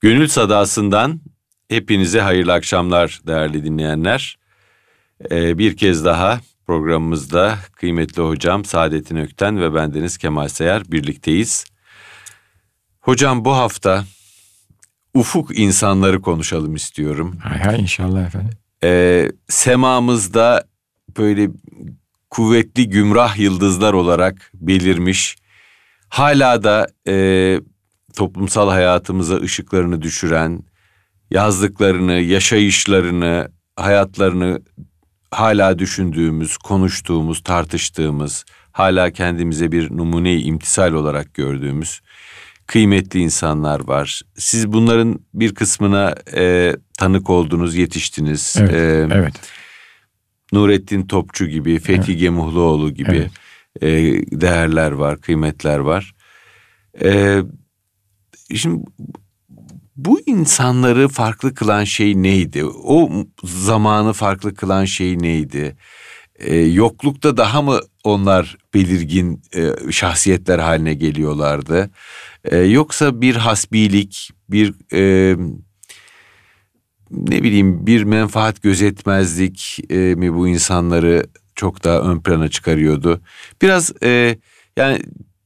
Gönül Sadası'ndan hepinize hayırlı akşamlar değerli dinleyenler. Ee, bir kez daha programımızda kıymetli hocam Saadettin Ökten ve bendeniz Kemal Sayar birlikteyiz. Hocam bu hafta ufuk insanları konuşalım istiyorum. Hay hay inşallah efendim. Ee, semamızda böyle kuvvetli gümrah yıldızlar olarak belirmiş, hala da e, toplumsal hayatımıza ışıklarını düşüren, yazdıklarını, yaşayışlarını, hayatlarını hala düşündüğümüz, konuştuğumuz, tartıştığımız, hala kendimize bir numune-i imtisal olarak gördüğümüz kıymetli insanlar var. Siz bunların bir kısmına e, tanık oldunuz, yetiştiniz. Evet, e, evet. Nurettin Topçu gibi, Fethi evet. Gemuhluoğlu gibi evet. e, değerler var, kıymetler var. E, şimdi bu insanları farklı kılan şey neydi? O zamanı farklı kılan şey neydi? Ee, yoklukta daha mı onlar belirgin e, şahsiyetler haline geliyorlardı? Ee, yoksa bir hasbilik, bir e, ne bileyim bir menfaat gözetmezlik e, mi bu insanları çok daha ön plana çıkarıyordu? Biraz e, yani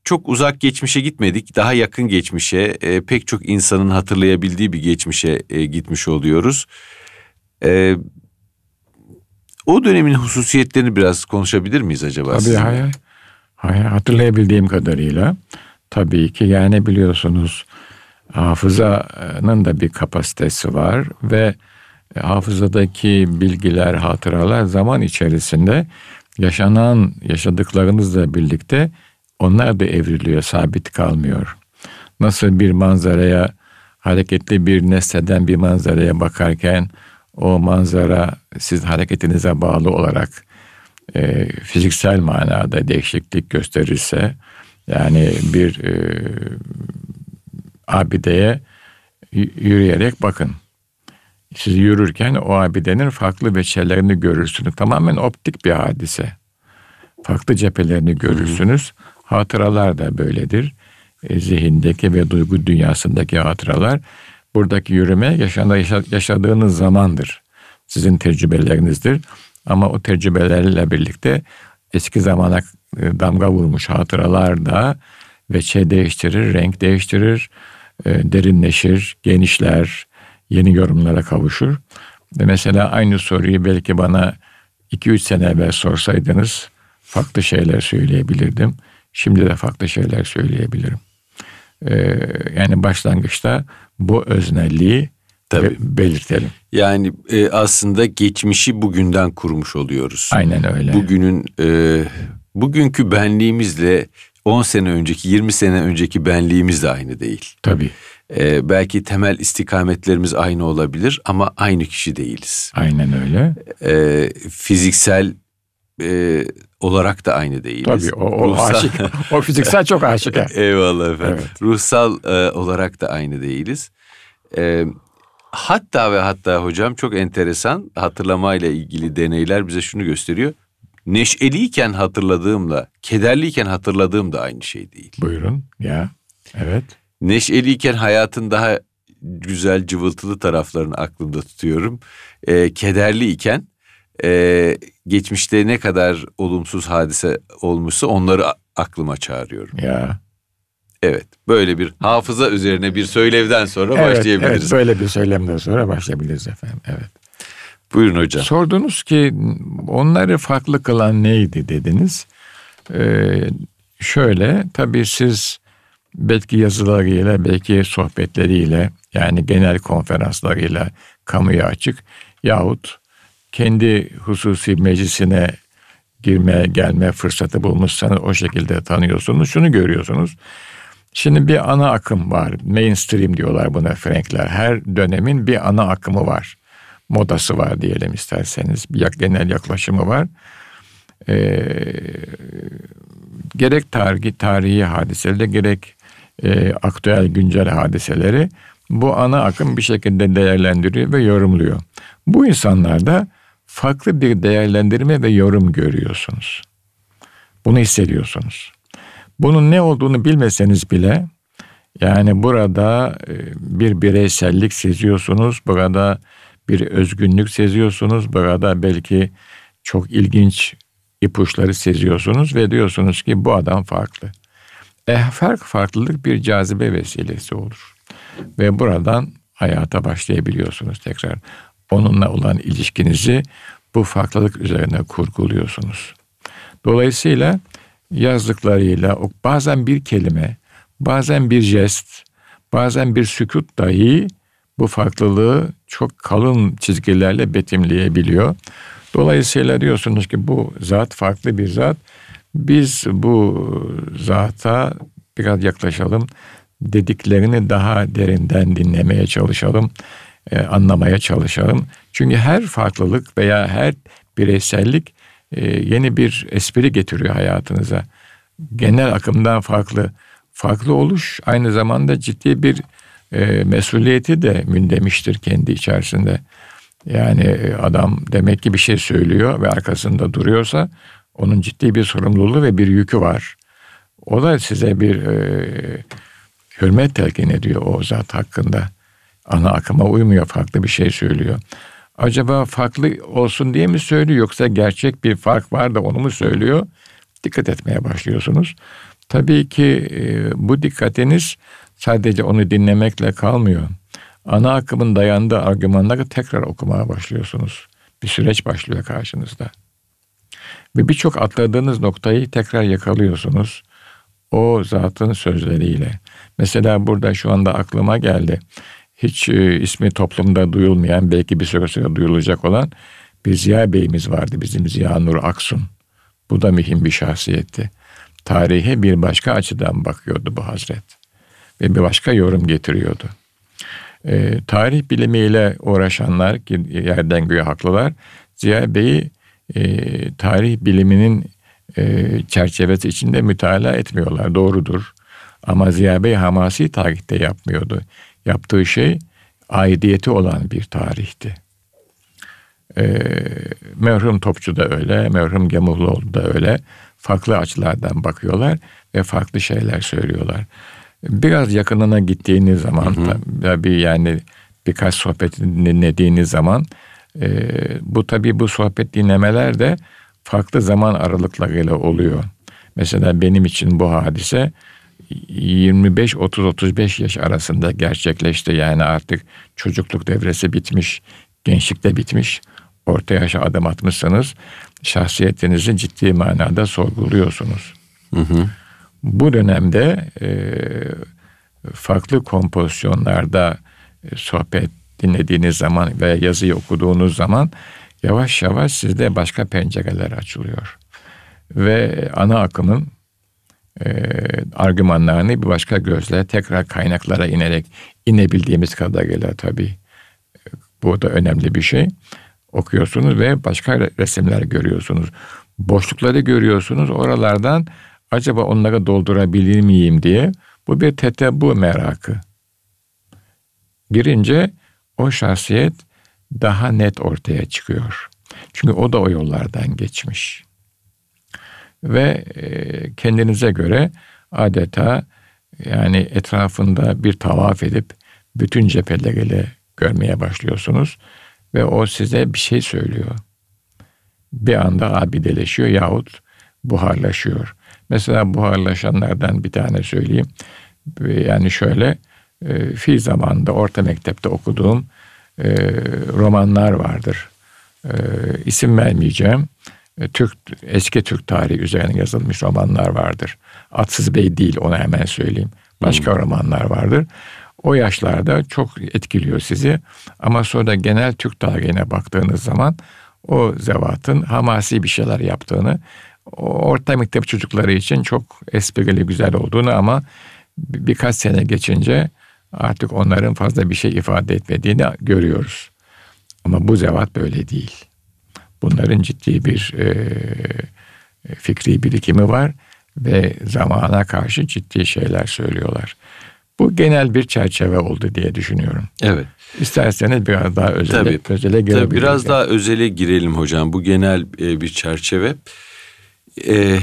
çok uzak geçmişe gitmedik. Daha yakın geçmişe, e, pek çok insanın hatırlayabildiği bir geçmişe e, gitmiş oluyoruz. E, o dönemin hususiyetlerini biraz konuşabilir miyiz acaba? Tabii sizinle? hayır. Hayır hatırlayabildiğim kadarıyla. Tabii ki yani biliyorsunuz hafızanın da bir kapasitesi var ve hafızadaki bilgiler, hatıralar zaman içerisinde yaşanan, yaşadıklarınızla birlikte onlar da evriliyor, sabit kalmıyor. Nasıl bir manzaraya, hareketli bir nesneden bir manzaraya bakarken o manzara siz hareketinize bağlı olarak e, fiziksel manada değişiklik gösterirse yani bir e, abideye yürüyerek bakın. Siz yürürken o abidenin farklı veçelerini görürsünüz. Tamamen optik bir hadise. Farklı cephelerini görürsünüz. Hı hı. Hatıralar da böyledir. E, zihindeki ve duygu dünyasındaki hatıralar buradaki yürüme yaşanda yaşadığınız zamandır. Sizin tecrübelerinizdir. Ama o tecrübelerle birlikte eski zamana e, damga vurmuş hatıralar da veçe değiştirir, renk değiştirir, e, derinleşir, genişler, yeni yorumlara kavuşur. Ve mesela aynı soruyu belki bana 2-3 sene evvel sorsaydınız farklı şeyler söyleyebilirdim. Şimdi de farklı şeyler söyleyebilirim. Ee, yani başlangıçta bu öznelliği Tabii. belirtelim. Yani e, aslında geçmişi bugünden kurmuş oluyoruz. Aynen öyle. Bugünün e, bugünkü benliğimizle 10 sene önceki 20 sene önceki benliğimiz de aynı değil. Tabii. Ee, belki temel istikametlerimiz aynı olabilir ama aynı kişi değiliz. Aynen öyle. Ee, fiziksel e, olarak da aynı değiliz. Tabii o, o Ruhsal... aşık. o fiziksel çok aşık. Eyvallah efendim. Evet. Ruhsal e, olarak da aynı değiliz. E, hatta ve hatta hocam çok enteresan hatırlamayla ilgili deneyler bize şunu gösteriyor. Neşeliyken hatırladığımla, kederliyken hatırladığım da aynı şey değil. Buyurun ya. Evet. Neşeliyken hayatın daha güzel cıvıltılı taraflarını aklımda tutuyorum. E, kederliyken e, geçmişte ne kadar olumsuz hadise olmuşsa onları aklıma çağırıyorum. Ya. Evet böyle bir hafıza üzerine bir söylevden sonra evet, başlayabiliriz. Evet böyle bir söylemden sonra başlayabiliriz efendim. Evet. Buyurun hocam. Sordunuz ki onları farklı kılan neydi dediniz. Ee, şöyle tabii siz belki yazılarıyla belki sohbetleriyle yani genel konferanslarıyla kamuya açık yahut kendi hususi meclisine girme gelme fırsatı bulmuşsanız o şekilde tanıyorsunuz. Şunu görüyorsunuz. Şimdi bir ana akım var. Mainstream diyorlar buna Frankler. Her dönemin bir ana akımı var. Modası var diyelim isterseniz. Bir genel yaklaşımı var. Ee, gerek tarihi, tarihi hadiseleri gerek e, aktüel güncel hadiseleri bu ana akım bir şekilde değerlendiriyor ve yorumluyor. Bu insanlar da farklı bir değerlendirme ve yorum görüyorsunuz. Bunu hissediyorsunuz. Bunun ne olduğunu bilmeseniz bile Yani burada e, bir bireysellik seziyorsunuz, burada bir özgünlük seziyorsunuz, burada belki çok ilginç ipuçları seziyorsunuz ve diyorsunuz ki bu adam farklı. E, fark farklılık bir cazibe vesilesi olur. Ve buradan hayata başlayabiliyorsunuz tekrar. Onunla olan ilişkinizi bu farklılık üzerine kurguluyorsunuz. Dolayısıyla yazdıklarıyla bazen bir kelime, bazen bir jest, bazen bir sükut dahi bu farklılığı çok kalın çizgilerle betimleyebiliyor. Dolayısıyla diyorsunuz ki bu zat farklı bir zat. Biz bu zata biraz yaklaşalım. Dediklerini daha derinden dinlemeye çalışalım. E, anlamaya çalışalım. Çünkü her farklılık veya her bireysellik e, yeni bir espri getiriyor hayatınıza. Genel akımdan farklı. Farklı oluş aynı zamanda ciddi bir e, mesuliyeti de mündemiştir kendi içerisinde. Yani e, adam demek ki bir şey söylüyor ve arkasında duruyorsa onun ciddi bir sorumluluğu ve bir yükü var. O da size bir e, hürmet telkin ediyor o zat hakkında. Ana akıma uymuyor, farklı bir şey söylüyor. Acaba farklı olsun diye mi söylüyor yoksa gerçek bir fark var da onu mu söylüyor? Dikkat etmeye başlıyorsunuz. Tabii ki e, bu dikkatiniz sadece onu dinlemekle kalmıyor. Ana akımın dayandığı argümanları tekrar okumaya başlıyorsunuz. Bir süreç başlıyor karşınızda. Ve birçok atladığınız noktayı tekrar yakalıyorsunuz. O zatın sözleriyle. Mesela burada şu anda aklıma geldi. Hiç e, ismi toplumda duyulmayan, belki bir süre sonra duyulacak olan bir Ziya Bey'imiz vardı bizim Ziya Nur Aksun. Bu da mühim bir şahsiyetti. Tarihe bir başka açıdan bakıyordu bu hazret. Ve bir başka yorum getiriyordu. E, tarih bilimiyle uğraşanlar ki yerden göğe haklılar Ziya Bey'i e, tarih biliminin e, çerçevesi içinde mütalaa etmiyorlar. Doğrudur. Ama Ziya Bey hamasi tarihte yapmıyordu. Yaptığı şey aidiyeti olan bir tarihti. E, merhum Topçu da öyle, merhum Gemuhluoğlu da öyle. Farklı açılardan bakıyorlar ve farklı şeyler söylüyorlar. Biraz yakınına gittiğiniz zaman tabii yani birkaç sohbet dinlediğiniz zaman e, bu tabii bu sohbet dinlemeler de farklı zaman aralıklarıyla oluyor. Mesela benim için bu hadise 25-30-35 yaş arasında gerçekleşti. Yani artık çocukluk devresi bitmiş, gençlik de bitmiş. Orta yaşa adım atmışsanız şahsiyetinizi ciddi manada sorguluyorsunuz. Hı hı. Bu dönemde e, farklı kompozisyonlarda e, sohbet dinlediğiniz zaman veya yazıyı okuduğunuz zaman yavaş yavaş sizde başka pencereler açılıyor. Ve ana akımın e, argümanlarını bir başka gözle tekrar kaynaklara inerek inebildiğimiz kadarıyla tabii bu da önemli bir şey. Okuyorsunuz ve başka resimler görüyorsunuz. Boşlukları görüyorsunuz. Oralardan acaba onları doldurabilir miyim diye bu bir bu merakı. Girince o şahsiyet daha net ortaya çıkıyor. Çünkü o da o yollardan geçmiş. Ve e, kendinize göre adeta yani etrafında bir tavaf edip bütün cepheleriyle görmeye başlıyorsunuz ve o size bir şey söylüyor. Bir anda abideleşiyor yahut buharlaşıyor. Mesela buharlaşanlardan bir tane söyleyeyim. Yani şöyle e, fi zamanında orta mektepte okuduğum e, romanlar vardır. E, isim vermeyeceğim. E, Türk eski Türk tarihi üzerine yazılmış romanlar vardır. Atsız Bey değil onu hemen söyleyeyim. Başka hmm. romanlar vardır. O yaşlarda çok etkiliyor sizi. Ama sonra genel Türk tarihine baktığınız zaman o zevatın hamasi bir şeyler yaptığını orta mektep çocukları için çok esprili güzel olduğunu ama birkaç sene geçince artık onların fazla bir şey ifade etmediğini görüyoruz. Ama bu zevat böyle değil. Bunların ciddi bir e, fikri birikimi var ve zamana karşı ciddi şeyler söylüyorlar. Bu genel bir çerçeve oldu diye düşünüyorum. Evet. İsterseniz biraz daha özele, Tabii, özele girebiliriz. Tabii biraz daha özele girelim hocam. Bu genel e, bir çerçeve. E,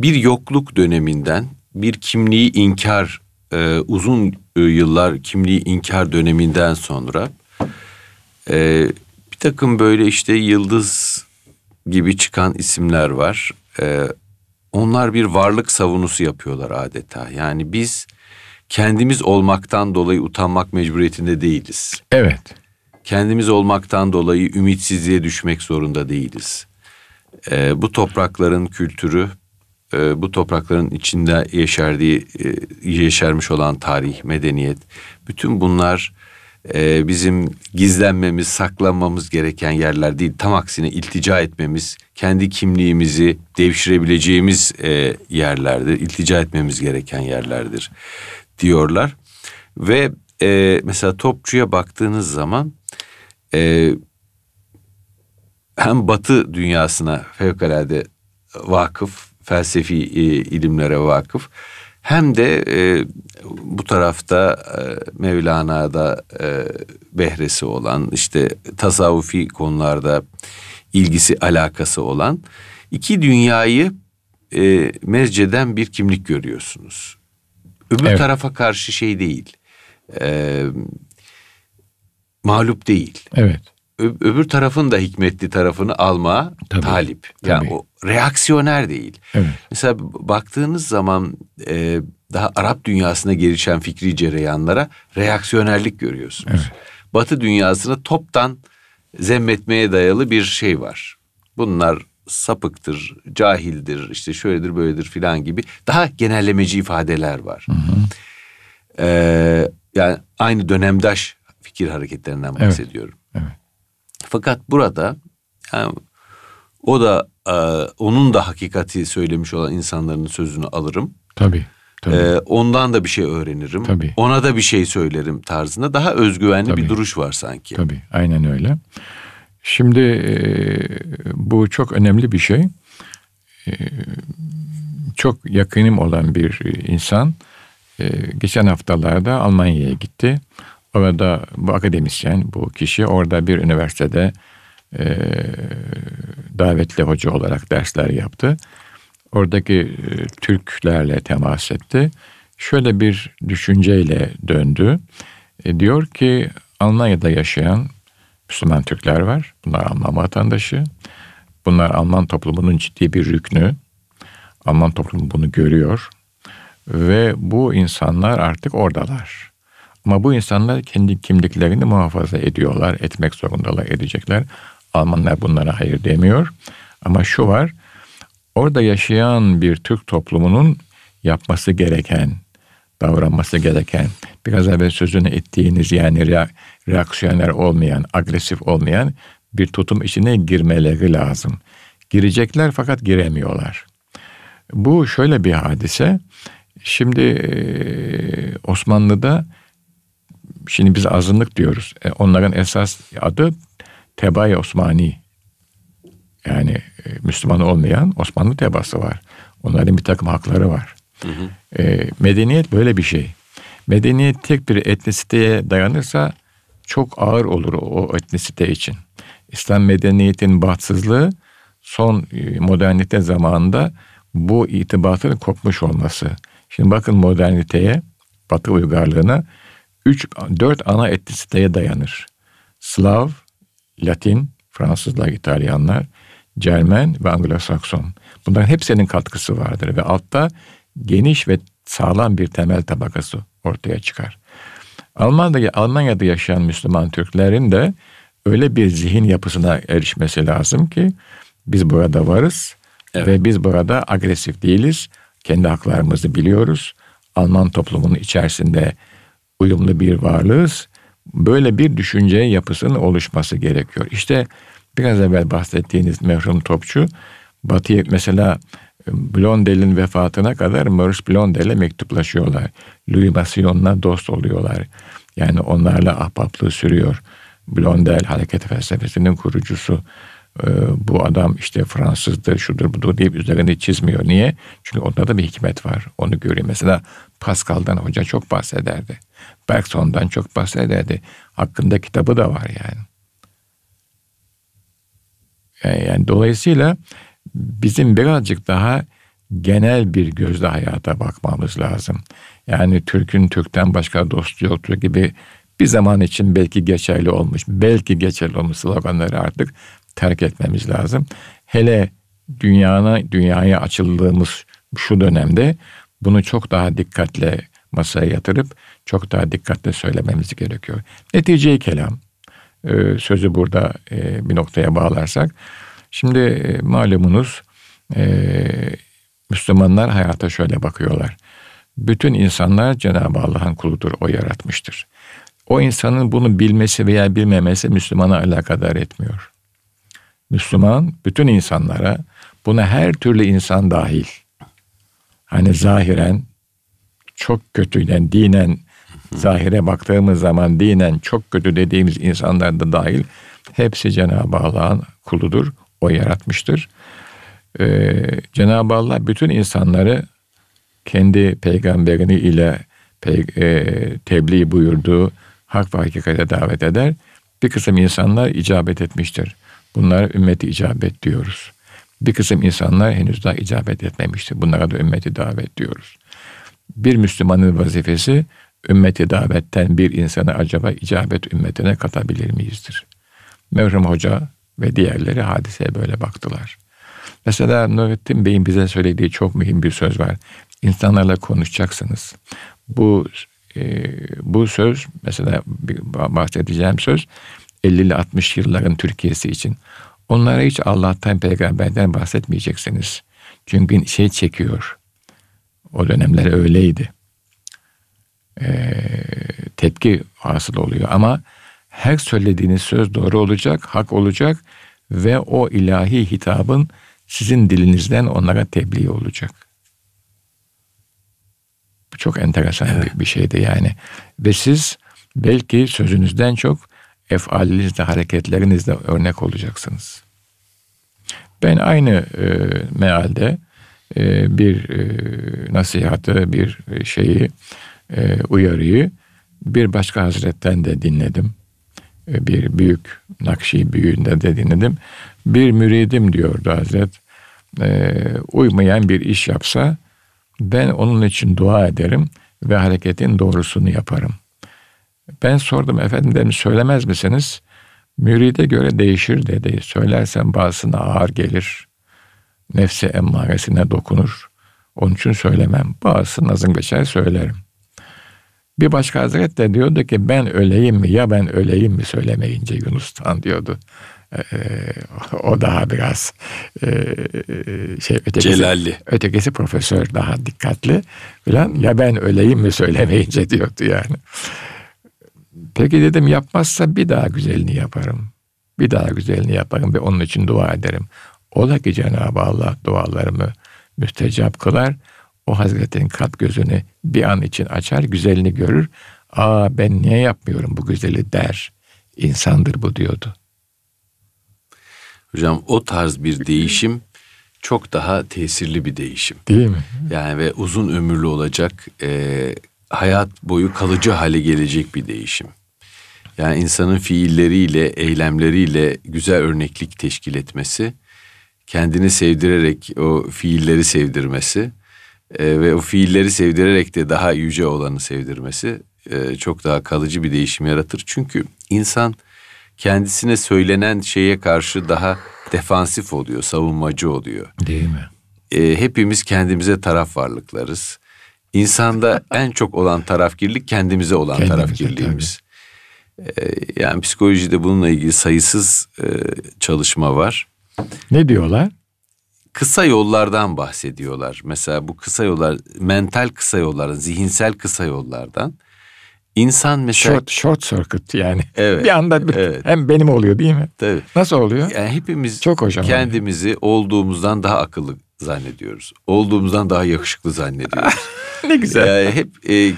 bir yokluk döneminden bir kimliği inkar e, uzun e, yıllar kimliği inkar döneminden sonra e, takım böyle işte yıldız gibi çıkan isimler var. E, onlar bir varlık savunusu yapıyorlar adeta. Yani biz kendimiz olmaktan dolayı utanmak mecburiyetinde değiliz. Evet. Kendimiz olmaktan dolayı ümitsizliğe düşmek zorunda değiliz. E, bu toprakların kültürü, e, bu toprakların içinde yeşerdiği, e, yeşermiş olan tarih, medeniyet, bütün bunlar e, bizim gizlenmemiz, saklanmamız gereken yerler değil. Tam aksine iltica etmemiz, kendi kimliğimizi devşirebileceğimiz e, yerlerdir. İltica etmemiz gereken yerlerdir diyorlar. Ve e, mesela topçuya baktığınız zaman e, hem Batı dünyasına fevkalade vakıf, felsefi e, ilimlere vakıf hem de e, bu tarafta e, Mevlana'da e, behresi olan işte tasavvufi konularda ilgisi alakası olan iki dünyayı e, mezceden bir kimlik görüyorsunuz. Öbür evet. tarafa karşı şey değil. E, mağlup değil. Evet. Öbür tarafın da hikmetli tarafını alma tabii, talip. Yani tabii. o reaksiyoner değil. Evet. Mesela baktığınız zaman e, daha Arap dünyasına gelişen fikri cereyanlara reaksiyonerlik görüyorsunuz. Evet. Batı dünyasını toptan zemmetmeye dayalı bir şey var. Bunlar sapıktır, cahildir, işte şöyledir, böyledir filan gibi daha genellemeci ifadeler var. Hı hı. Ee, yani aynı dönemdaş fikir hareketlerinden bahsediyorum. Fakat burada yani o da e, onun da hakikati söylemiş olan insanların sözünü alırım. Tabii. Tabii. Ee, ondan da bir şey öğrenirim. Tabii. Ona da bir şey söylerim tarzında daha özgüvenli Tabii. bir duruş var sanki. Tabii aynen öyle. Şimdi e, bu çok önemli bir şey. E, çok yakınım olan bir insan e, geçen haftalarda Almanya'ya gitti. Orada bu akademisyen, bu kişi orada bir üniversitede e, davetli hoca olarak dersler yaptı. Oradaki e, Türklerle temas etti. Şöyle bir düşünceyle döndü. E, diyor ki Almanya'da yaşayan Müslüman Türkler var. Bunlar Alman vatandaşı. Bunlar Alman toplumunun ciddi bir rüknü. Alman toplumu bunu görüyor. Ve bu insanlar artık oradalar. Ama bu insanlar kendi kimliklerini muhafaza ediyorlar, etmek zorundalar, edecekler. Almanlar bunlara hayır demiyor. Ama şu var, orada yaşayan bir Türk toplumunun yapması gereken, davranması gereken, biraz evvel sözünü ettiğiniz yani reaksiyoner olmayan, agresif olmayan bir tutum içine girmeleri lazım. Girecekler fakat giremiyorlar. Bu şöyle bir hadise. Şimdi Osmanlı'da şimdi biz azınlık diyoruz. E, onların esas adı Tebay Osmani. Yani e, Müslüman olmayan Osmanlı tebası var. Onların bir takım hakları var. Hı hı. E, medeniyet böyle bir şey. Medeniyet tek bir etnisiteye dayanırsa çok ağır olur o etnisite için. İslam medeniyetinin bahtsızlığı son e, modernite zamanında bu itibatın kopmuş olması. Şimdi bakın moderniteye, Batı uygarlığına üç, dört ana etnisiteye dayanır. Slav, Latin, Fransızlar, İtalyanlar, Cermen ve Anglo-Sakson. Bunların hepsinin katkısı vardır ve altta geniş ve sağlam bir temel tabakası ortaya çıkar. Almanya'da, Almanya'da yaşayan Müslüman Türklerin de öyle bir zihin yapısına erişmesi lazım ki biz burada varız evet. ve biz burada agresif değiliz. Kendi haklarımızı biliyoruz. Alman toplumunun içerisinde uyumlu bir varlığız. Böyle bir düşünce yapısının oluşması gerekiyor. İşte biraz evvel bahsettiğiniz merhum topçu Batı'ya mesela Blondel'in vefatına kadar Maurice Blondel'e mektuplaşıyorlar. Louis Massillon'la dost oluyorlar. Yani onlarla ahbaplığı sürüyor. Blondel hareket felsefesinin kurucusu. Ee, bu adam işte Fransızdır, şudur budur deyip üzerinde çizmiyor. Niye? Çünkü onda da bir hikmet var. Onu görüyor. Mesela Pascal'dan hoca çok bahsederdi. Bergson'dan çok bahsederdi. Hakkında kitabı da var yani. Yani, yani dolayısıyla bizim birazcık daha genel bir gözle hayata bakmamız lazım. Yani Türk'ün Türk'ten başka dostu yoktur gibi bir zaman için belki geçerli olmuş, belki geçerli olmuş sloganları artık terk etmemiz lazım. Hele dünyana, dünyaya açıldığımız şu dönemde bunu çok daha dikkatle masaya yatırıp çok daha dikkatle söylememiz gerekiyor. Netice kelam e, sözü burada e, bir noktaya bağlarsak. Şimdi e, malumunuz Müslümanlar hayata şöyle bakıyorlar. Bütün insanlar Cenab-ı Allah'ın kuludur, o yaratmıştır. O insanın bunu bilmesi veya bilmemesi Müslümana alakadar etmiyor. Müslüman bütün insanlara, buna her türlü insan dahil, hani zahiren çok kötüden dinen zahire baktığımız zaman dinen çok kötü dediğimiz insanlar da dahil hepsi Cenab-ı Allah'ın kuludur. O yaratmıştır. Ee, Cenab-ı Allah bütün insanları kendi peygamberini ile pe, e, tebliğ buyurduğu hak ve hakikate davet eder. Bir kısım insanlar icabet etmiştir. Bunlara ümmeti icabet diyoruz. Bir kısım insanlar henüz daha icabet etmemiştir. Bunlara da ümmeti davet diyoruz. Bir Müslümanın vazifesi ümmeti davetten bir insanı acaba icabet ümmetine katabilir miyizdir? Merhum Hoca ve diğerleri hadiseye böyle baktılar. Mesela Nurettin Bey'in bize söylediği çok mühim bir söz var. İnsanlarla konuşacaksınız. Bu e, bu söz mesela bahsedeceğim söz 50 ile 60 yılların Türkiye'si için. Onlara hiç Allah'tan peygamberden bahsetmeyeceksiniz. Çünkü şey çekiyor. O dönemler öyleydi. Ee, tepki hasıl oluyor ama her söylediğiniz söz doğru olacak, hak olacak ve o ilahi hitabın sizin dilinizden onlara tebliğ olacak. Bu çok enteresan evet. bir, bir şeydi yani. Ve siz belki sözünüzden çok efalinizde, hareketlerinizde örnek olacaksınız. Ben aynı e, mealde e, bir e, nasihatı, bir şeyi, e, uyarıyı bir başka hazretten de dinledim. E, bir büyük Nakşi büyüğünde de dinledim. Bir müridim diyordu Hazret. E, uymayan bir iş yapsa ben onun için dua ederim ve hareketin doğrusunu yaparım. Ben sordum efendim dedim söylemez misiniz? Müride göre değişir dedi. Söylersen bazısına ağır gelir. Nefsi emmaresine dokunur. Onun için söylemem. Bazısı nazım geçer söylerim. Bir başka hazret de diyordu ki ben öleyim mi ya ben öleyim mi söylemeyince Yunus'tan diyordu. Ee, o daha biraz e, şey ötekisi, Celalli. ötekisi profesör daha dikkatli falan ya ben öleyim mi söylemeyince diyordu yani. Peki dedim yapmazsa bir daha güzelini yaparım. Bir daha güzelini yaparım ve onun için dua ederim. Ola ki Cenab-ı Allah dualarımı müstecap kılar o Hazretin kalp gözünü bir an için açar, güzelini görür. Aa ben niye yapmıyorum bu güzeli der. İnsandır bu diyordu. Hocam o tarz bir değişim çok daha tesirli bir değişim. Değil mi? Yani ve uzun ömürlü olacak, e, hayat boyu kalıcı hale gelecek bir değişim. Yani insanın fiilleriyle, eylemleriyle güzel örneklik teşkil etmesi, kendini sevdirerek o fiilleri sevdirmesi e, ve o fiilleri sevdirerek de daha yüce olanı sevdirmesi e, çok daha kalıcı bir değişim yaratır. Çünkü insan kendisine söylenen şeye karşı daha defansif oluyor, savunmacı oluyor. Değil mi? E, hepimiz kendimize taraf varlıklarız. İnsanda en çok olan tarafgirlik kendimize olan kendimize, tarafgirliğimiz. E, yani psikolojide bununla ilgili sayısız e, çalışma var. Ne diyorlar? kısa yollardan bahsediyorlar. Mesela bu kısa yollar, mental kısa yollardan, zihinsel kısa yollardan. İnsan mesela... Short, short circuit yani. Evet. Bir anda bir, evet. hem benim oluyor değil mi? Tabii. Nasıl oluyor? Yani hepimiz Çok hoş kendimizi yani. olduğumuzdan daha akıllı zannediyoruz. Olduğumuzdan daha yakışıklı zannediyoruz. ne güzel. Yani hep e,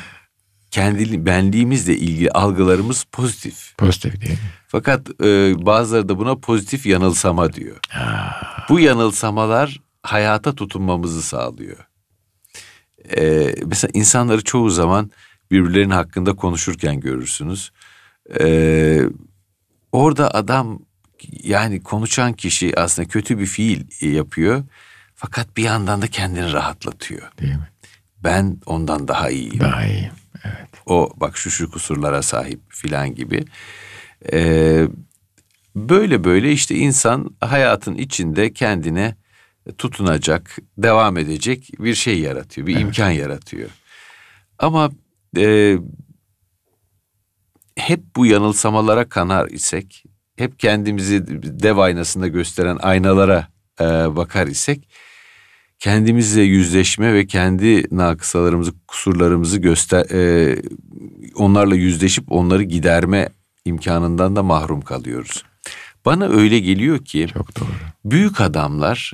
kendi benliğimizle ilgili algılarımız pozitif. Pozitif değil mi? Fakat e, bazıları da buna pozitif yanılsama diyor. Ha. Bu yanılsamalar hayata tutunmamızı sağlıyor. E, mesela insanları çoğu zaman birbirlerinin hakkında konuşurken görürsünüz. E, orada adam yani konuşan kişi aslında kötü bir fiil yapıyor. Fakat bir yandan da kendini rahatlatıyor. Değil mi? Ben ondan daha iyiyim. Daha iyi. O bak şu şu kusurlara sahip filan gibi. Ee, böyle böyle işte insan hayatın içinde kendine tutunacak, devam edecek bir şey yaratıyor, bir evet. imkan yaratıyor. Ama e, hep bu yanılsamalara kanar isek, hep kendimizi dev aynasında gösteren aynalara e, bakar isek, kendimizle yüzleşme ve kendi nakısalarımızı, kusurlarımızı göster, e, onlarla yüzleşip onları giderme imkanından da mahrum kalıyoruz. Bana öyle geliyor ki çok doğru. Büyük adamlar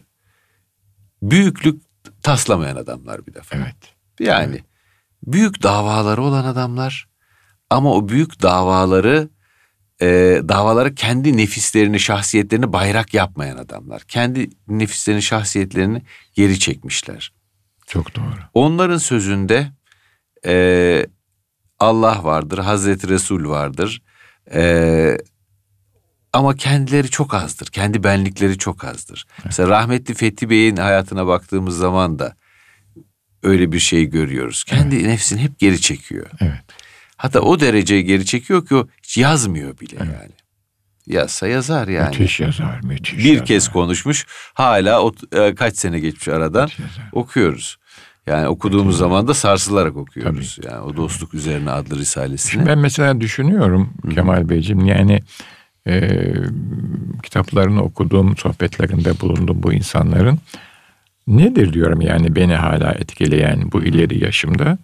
büyüklük taslamayan adamlar bir defa. Evet. Yani evet. büyük davaları olan adamlar ama o büyük davaları e, davaları kendi nefislerini, şahsiyetlerini bayrak yapmayan adamlar. Kendi nefislerini, şahsiyetlerini geri çekmişler. Çok doğru. Onların sözünde e, Allah vardır, Hazreti Resul vardır. E, ama kendileri çok azdır. Kendi benlikleri çok azdır. Evet. Mesela rahmetli Fethi Bey'in hayatına baktığımız zaman da öyle bir şey görüyoruz. Kendi evet. nefsini hep geri çekiyor. Evet. Hatta o dereceye geri çekiyor ki o hiç yazmıyor bile evet. yani. Yazsa yazar yani. Müthiş yazar, müthiş Bir yazar. kez konuşmuş, hala o, e, kaç sene geçmiş aradan okuyoruz. Yani okuduğumuz evet. zaman da sarsılarak okuyoruz. Tabii. Yani o dostluk üzerine adlı risalesini. Şimdi ben mesela düşünüyorum Hı-hı. Kemal Beyciğim yani e, kitaplarını okuduğum, sohbetlerinde bulundum bu insanların. Nedir diyorum yani beni hala etkileyen bu ileri yaşımda?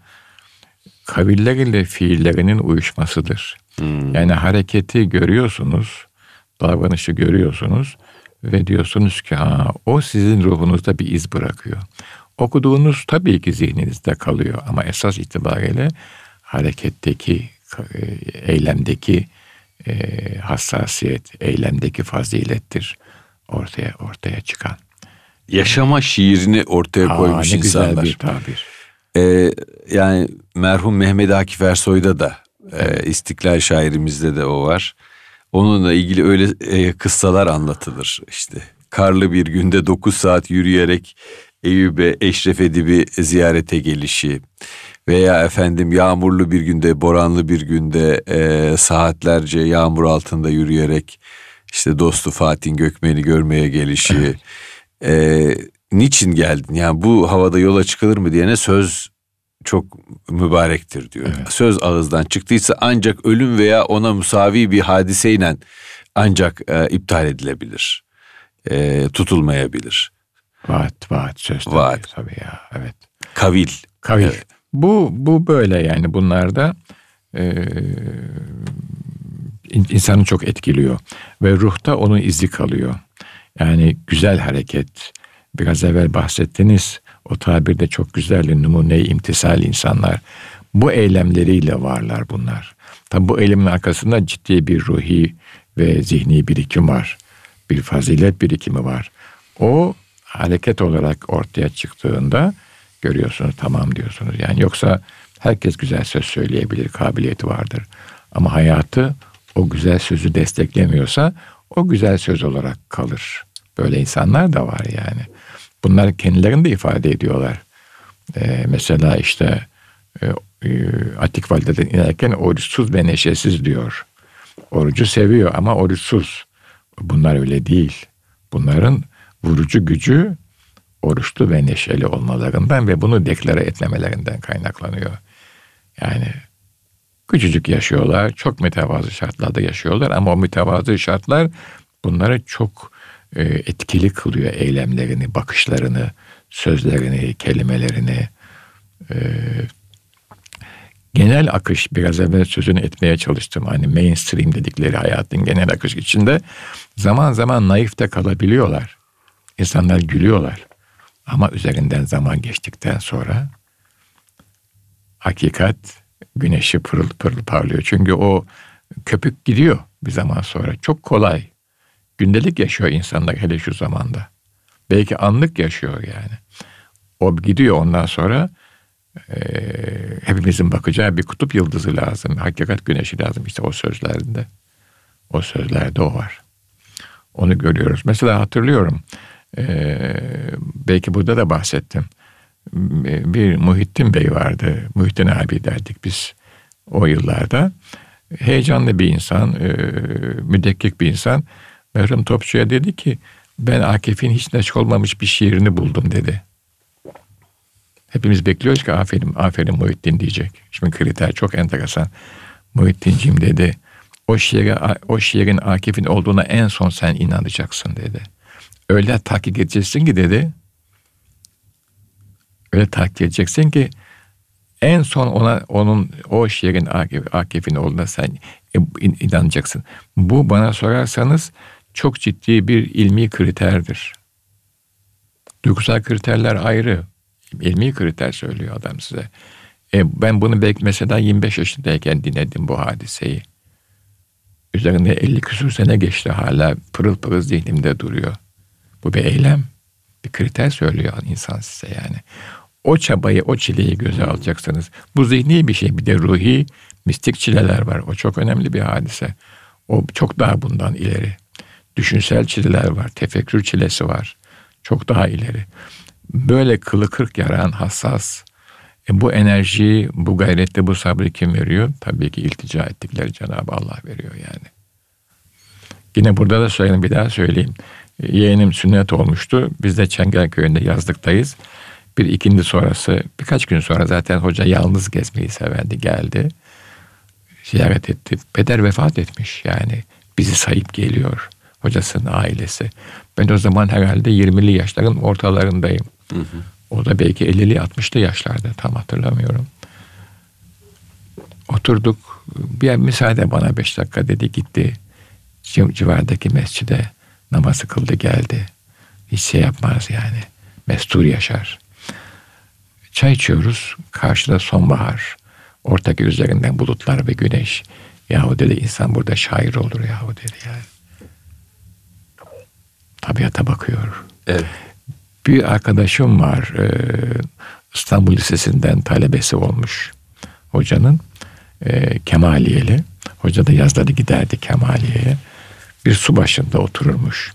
Kavilleriyle fiillerinin uyuşmasıdır. Hmm. Yani hareketi görüyorsunuz, davranışı görüyorsunuz ve diyorsunuz ki ha o sizin ruhunuzda bir iz bırakıyor. Okuduğunuz tabii ki zihninizde kalıyor ama esas itibariyle hareketteki, e, eylemdeki e, hassasiyet, eylemdeki fazilettir ortaya ortaya çıkan. Yaşama şiirini ortaya Aa, koymuş ne insanlar. Güzel bir tabir. Ee, yani merhum Mehmet Akif Ersoy'da da e, İstiklal şairimizde de o var. Onunla ilgili öyle e, kıssalar anlatılır işte. Karlı bir günde 9 saat yürüyerek Eyüp'e Eşref Edip'i ziyarete gelişi veya efendim yağmurlu bir günde, boranlı bir günde e, saatlerce yağmur altında yürüyerek işte dostu Fatih Gökmen'i görmeye gelişi. E, niçin geldin? Yani bu havada yola çıkılır mı diyene söz çok mübarektir diyor. Evet. Söz ağızdan çıktıysa ancak ölüm veya ona musavi bir hadiseyle ancak e, iptal edilebilir. E, tutulmayabilir. Vaat, vaat söz tabii, vaat. tabii ya. Evet. Kavil. Kavil. Evet. Bu bu böyle yani bunlarda e, insanı çok etkiliyor ve ruhta onun izi kalıyor. Yani güzel hareket. Biraz evvel bahsettiniz. O tabirde çok güzel numune imtisal insanlar. Bu eylemleriyle varlar bunlar. Tabi bu eylemin arkasında ciddi bir ruhi ve zihni birikim var. Bir fazilet birikimi var. O hareket olarak ortaya çıktığında görüyorsunuz tamam diyorsunuz. Yani yoksa herkes güzel söz söyleyebilir, kabiliyeti vardır. Ama hayatı o güzel sözü desteklemiyorsa o güzel söz olarak kalır. Böyle insanlar da var yani. Bunlar kendilerini de ifade ediyorlar. Ee, mesela işte e, e, Atik Valide'den inerken oruçsuz ve neşesiz diyor. Orucu seviyor ama oruçsuz. Bunlar öyle değil. Bunların vurucu gücü oruçlu ve neşeli olmalarından ve bunu deklare etmemelerinden kaynaklanıyor. Yani küçücük yaşıyorlar, çok mütevazı şartlarda yaşıyorlar ama o mütevazı şartlar bunları çok e, etkili kılıyor eylemlerini, bakışlarını, sözlerini, kelimelerini. E, genel akış biraz evvel sözünü etmeye çalıştım. Hani mainstream dedikleri hayatın genel akış içinde zaman zaman naif de kalabiliyorlar. İnsanlar gülüyorlar. Ama üzerinden zaman geçtikten sonra hakikat güneşi pırıl pırıl parlıyor. Çünkü o köpük gidiyor bir zaman sonra. Çok kolay. Gündelik yaşıyor insanlar hele şu zamanda. Belki anlık yaşıyor yani. O gidiyor ondan sonra e, hepimizin bakacağı bir kutup yıldızı lazım. Hakikat güneşi lazım işte o sözlerinde. O sözlerde o var. Onu görüyoruz. Mesela hatırlıyorum Ee, belki burada da bahsettim. Bir Muhittin Bey vardı. Muhittin abi derdik biz o yıllarda. Heyecanlı bir insan, e, müdekkik bir insan. Merhum Topçu'ya dedi ki ben Akif'in hiç neşk olmamış bir şiirini buldum dedi. Hepimiz bekliyoruz ki aferin, aferin Muhittin diyecek. Şimdi kriter çok enteresan. Muhittinciğim dedi. O şiire, o şiirin Akif'in olduğuna en son sen inanacaksın dedi. Öyle takip edeceksin ki dedi. Öyle takip edeceksin ki en son ona onun o şiirin Akif, Akif'in olduğuna sen inanacaksın. Bu bana sorarsanız çok ciddi bir ilmi kriterdir. Duygusal kriterler ayrı. İlmi kriter söylüyor adam size. E, ben bunu belki mesela 25 yaşındayken dinledim bu hadiseyi. Üzerinde 50 küsur sene geçti hala pırıl pırıl zihnimde duruyor. Bu bir eylem. Bir kriter söylüyor insan size yani. O çabayı, o çileyi göze alacaksınız. Bu zihni bir şey. Bir de ruhi, mistik çileler var. O çok önemli bir hadise. O çok daha bundan ileri. Düşünsel çileler var. Tefekkür çilesi var. Çok daha ileri. Böyle kılı kırk yaran hassas. E bu enerjiyi, bu gayrette, bu sabrı kim veriyor? Tabii ki iltica ettikleri Cenab-ı Allah veriyor yani. Yine burada da söyleyeyim, bir daha söyleyeyim. Yeğenim sünnet olmuştu. Biz de Çengelköy'ünde yazlıktayız. Bir ikindi sonrası, birkaç gün sonra zaten hoca yalnız gezmeyi severdi, geldi. Ziyaret etti. Peder vefat etmiş yani. Bizi sayıp geliyor hocasının ailesi. Ben o zaman herhalde 20'li yaşların ortalarındayım. Hı hı. O da belki 50'li 60'lı yaşlarda tam hatırlamıyorum. Oturduk. Bir müsaade bana beş dakika dedi gitti. Civardaki mescide namazı kıldı geldi. Hiç şey yapmaz yani. Mestur yaşar. Çay içiyoruz. Karşıda sonbahar. Ortaki üzerinden bulutlar ve güneş. Yahu dedi insan burada şair olur yahu dedi yani. Tabiata bakıyor. Evet. Bir arkadaşım var. E, İstanbul Lisesi'nden talebesi olmuş hocanın. E, Kemaliyeli. Hoca da yazları giderdi Kemaliye'ye. Bir su başında otururmuş.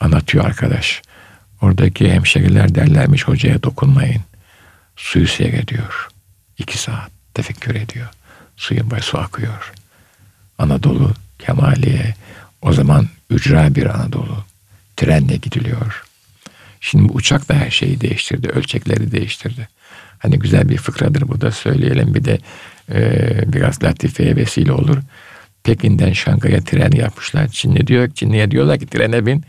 Anlatıyor arkadaş. Oradaki hemşeriler derlermiş hocaya dokunmayın. Suyu seyrediyor. İki saat tefekkür ediyor. Suyun başı su akıyor. Anadolu, Kemaliye, o zaman ücra bir Anadolu. Trenle gidiliyor. Şimdi uçak da her şeyi değiştirdi. Ölçekleri değiştirdi. Hani güzel bir fıkradır bu da söyleyelim. Bir de e, biraz latifeye vesile olur. Pekin'den Şangay'a tren yapmışlar. Çinli diyor, Çinli'ye diyorlar ki trene bin.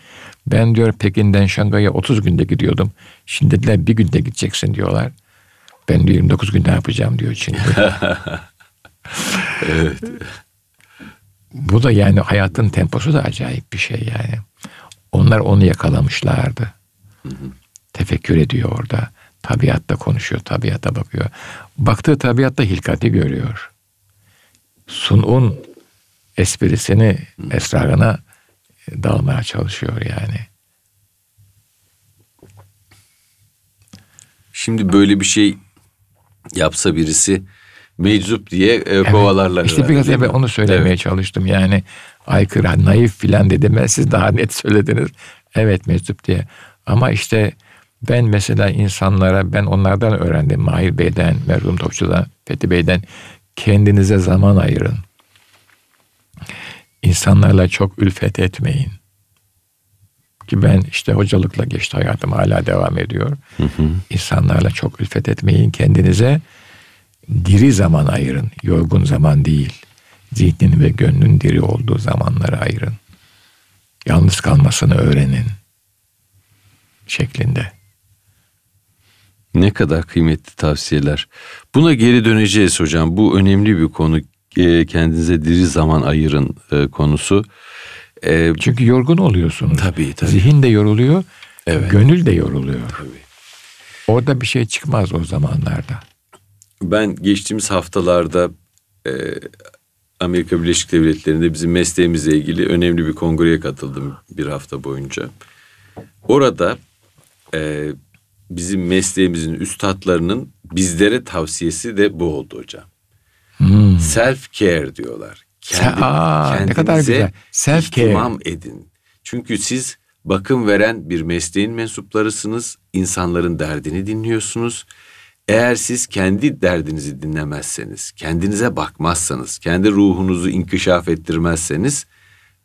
Ben diyor Pekin'den Şangay'a 30 günde gidiyordum. Şimdi dediler bir günde gideceksin diyorlar. Ben diyor 29 günde yapacağım diyor Çinli. evet. Bu da yani hayatın temposu da acayip bir şey yani. Onlar onu yakalamışlardı. Hı hı. Tefekkür ediyor orada. Tabiatta konuşuyor, tabiata bakıyor. Baktığı tabiatta hilkati görüyor. Sun'un esprisini, esrarına dalmaya çalışıyor yani. Şimdi böyle bir şey yapsa birisi meczup diye e, kovalarlar. Evet, işte biraz evvel onu söylemeye evet. çalıştım. Yani aykırı, naif filan dedim ben siz daha net söylediniz. Evet meczup diye. Ama işte ben mesela insanlara ben onlardan öğrendim. Mahir Bey'den, merhum Topçu'dan, Fethi Bey'den kendinize zaman ayırın. İnsanlarla çok ülfet etmeyin. Ki ben işte hocalıkla geçti hayatım hala devam ediyor. Hı hı. İnsanlarla çok ülfet etmeyin. Kendinize diri zaman ayırın. Yorgun zaman değil. Zihnin ve gönlün diri olduğu zamanları ayırın. Yalnız kalmasını öğrenin. Şeklinde. Ne kadar kıymetli tavsiyeler. Buna geri döneceğiz hocam. Bu önemli bir konu. E, kendinize diri zaman ayırın e, konusu. E, Çünkü yorgun oluyorsunuz. Tabii tabii. Zihin de yoruluyor. Evet. Gönül de yoruluyor. Tabii. Orada bir şey çıkmaz o zamanlarda. Ben geçtiğimiz haftalarda e, Amerika Birleşik Devletleri'nde bizim mesleğimizle ilgili önemli bir kongreye katıldım bir hafta boyunca. Orada e, bizim mesleğimizin üstadlarının bizlere tavsiyesi de bu oldu hocam. Hmm. Self care diyorlar. Kendi, Aa, ne kadar güzel. Self care. edin. Çünkü siz bakım veren bir mesleğin mensuplarısınız. İnsanların derdini dinliyorsunuz. Eğer siz kendi derdinizi dinlemezseniz, kendinize bakmazsanız, kendi ruhunuzu inkişaf ettirmezseniz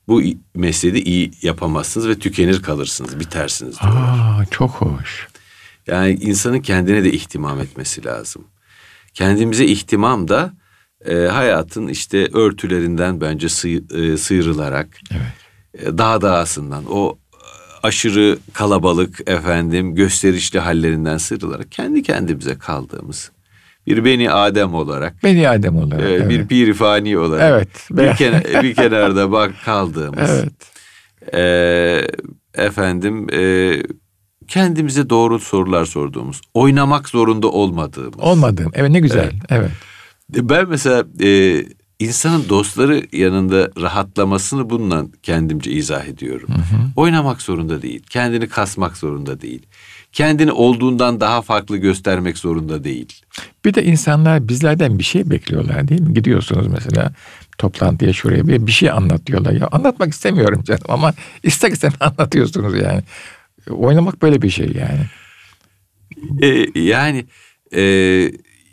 bu mesleği iyi yapamazsınız ve tükenir kalırsınız, bitersiniz. Diyorlar. Aa, çok hoş. Yani insanın kendine de ihtimam etmesi lazım. Kendimize ihtimam da e, hayatın işte örtülerinden bence sıy, e, sıyrılarak evet. e, daha dağısından o aşırı kalabalık efendim gösterişli hallerinden sıyrılarak kendi kendimize kaldığımız bir beni Adem olarak beni Adem olarak e, evet. bir pirifani olarak evet. bir, kenar, bir kenarda bak kaldığımız evet. e, efendim e, kendimize doğru sorular sorduğumuz oynamak zorunda olmadığımız olmadığım evet ne güzel evet, evet. ben mesela e, insanın dostları yanında rahatlamasını bununla kendimce izah ediyorum. Hı hı. Oynamak zorunda değil, kendini kasmak zorunda değil. Kendini olduğundan daha farklı göstermek zorunda değil. Bir de insanlar bizlerden bir şey bekliyorlar değil mi? Gidiyorsunuz mesela toplantıya şuraya bir, bir şey anlat diyorlar. Ya anlatmak istemiyorum canım ama ister istemez anlatıyorsunuz yani. Oynamak böyle bir şey yani. Ee, yani e,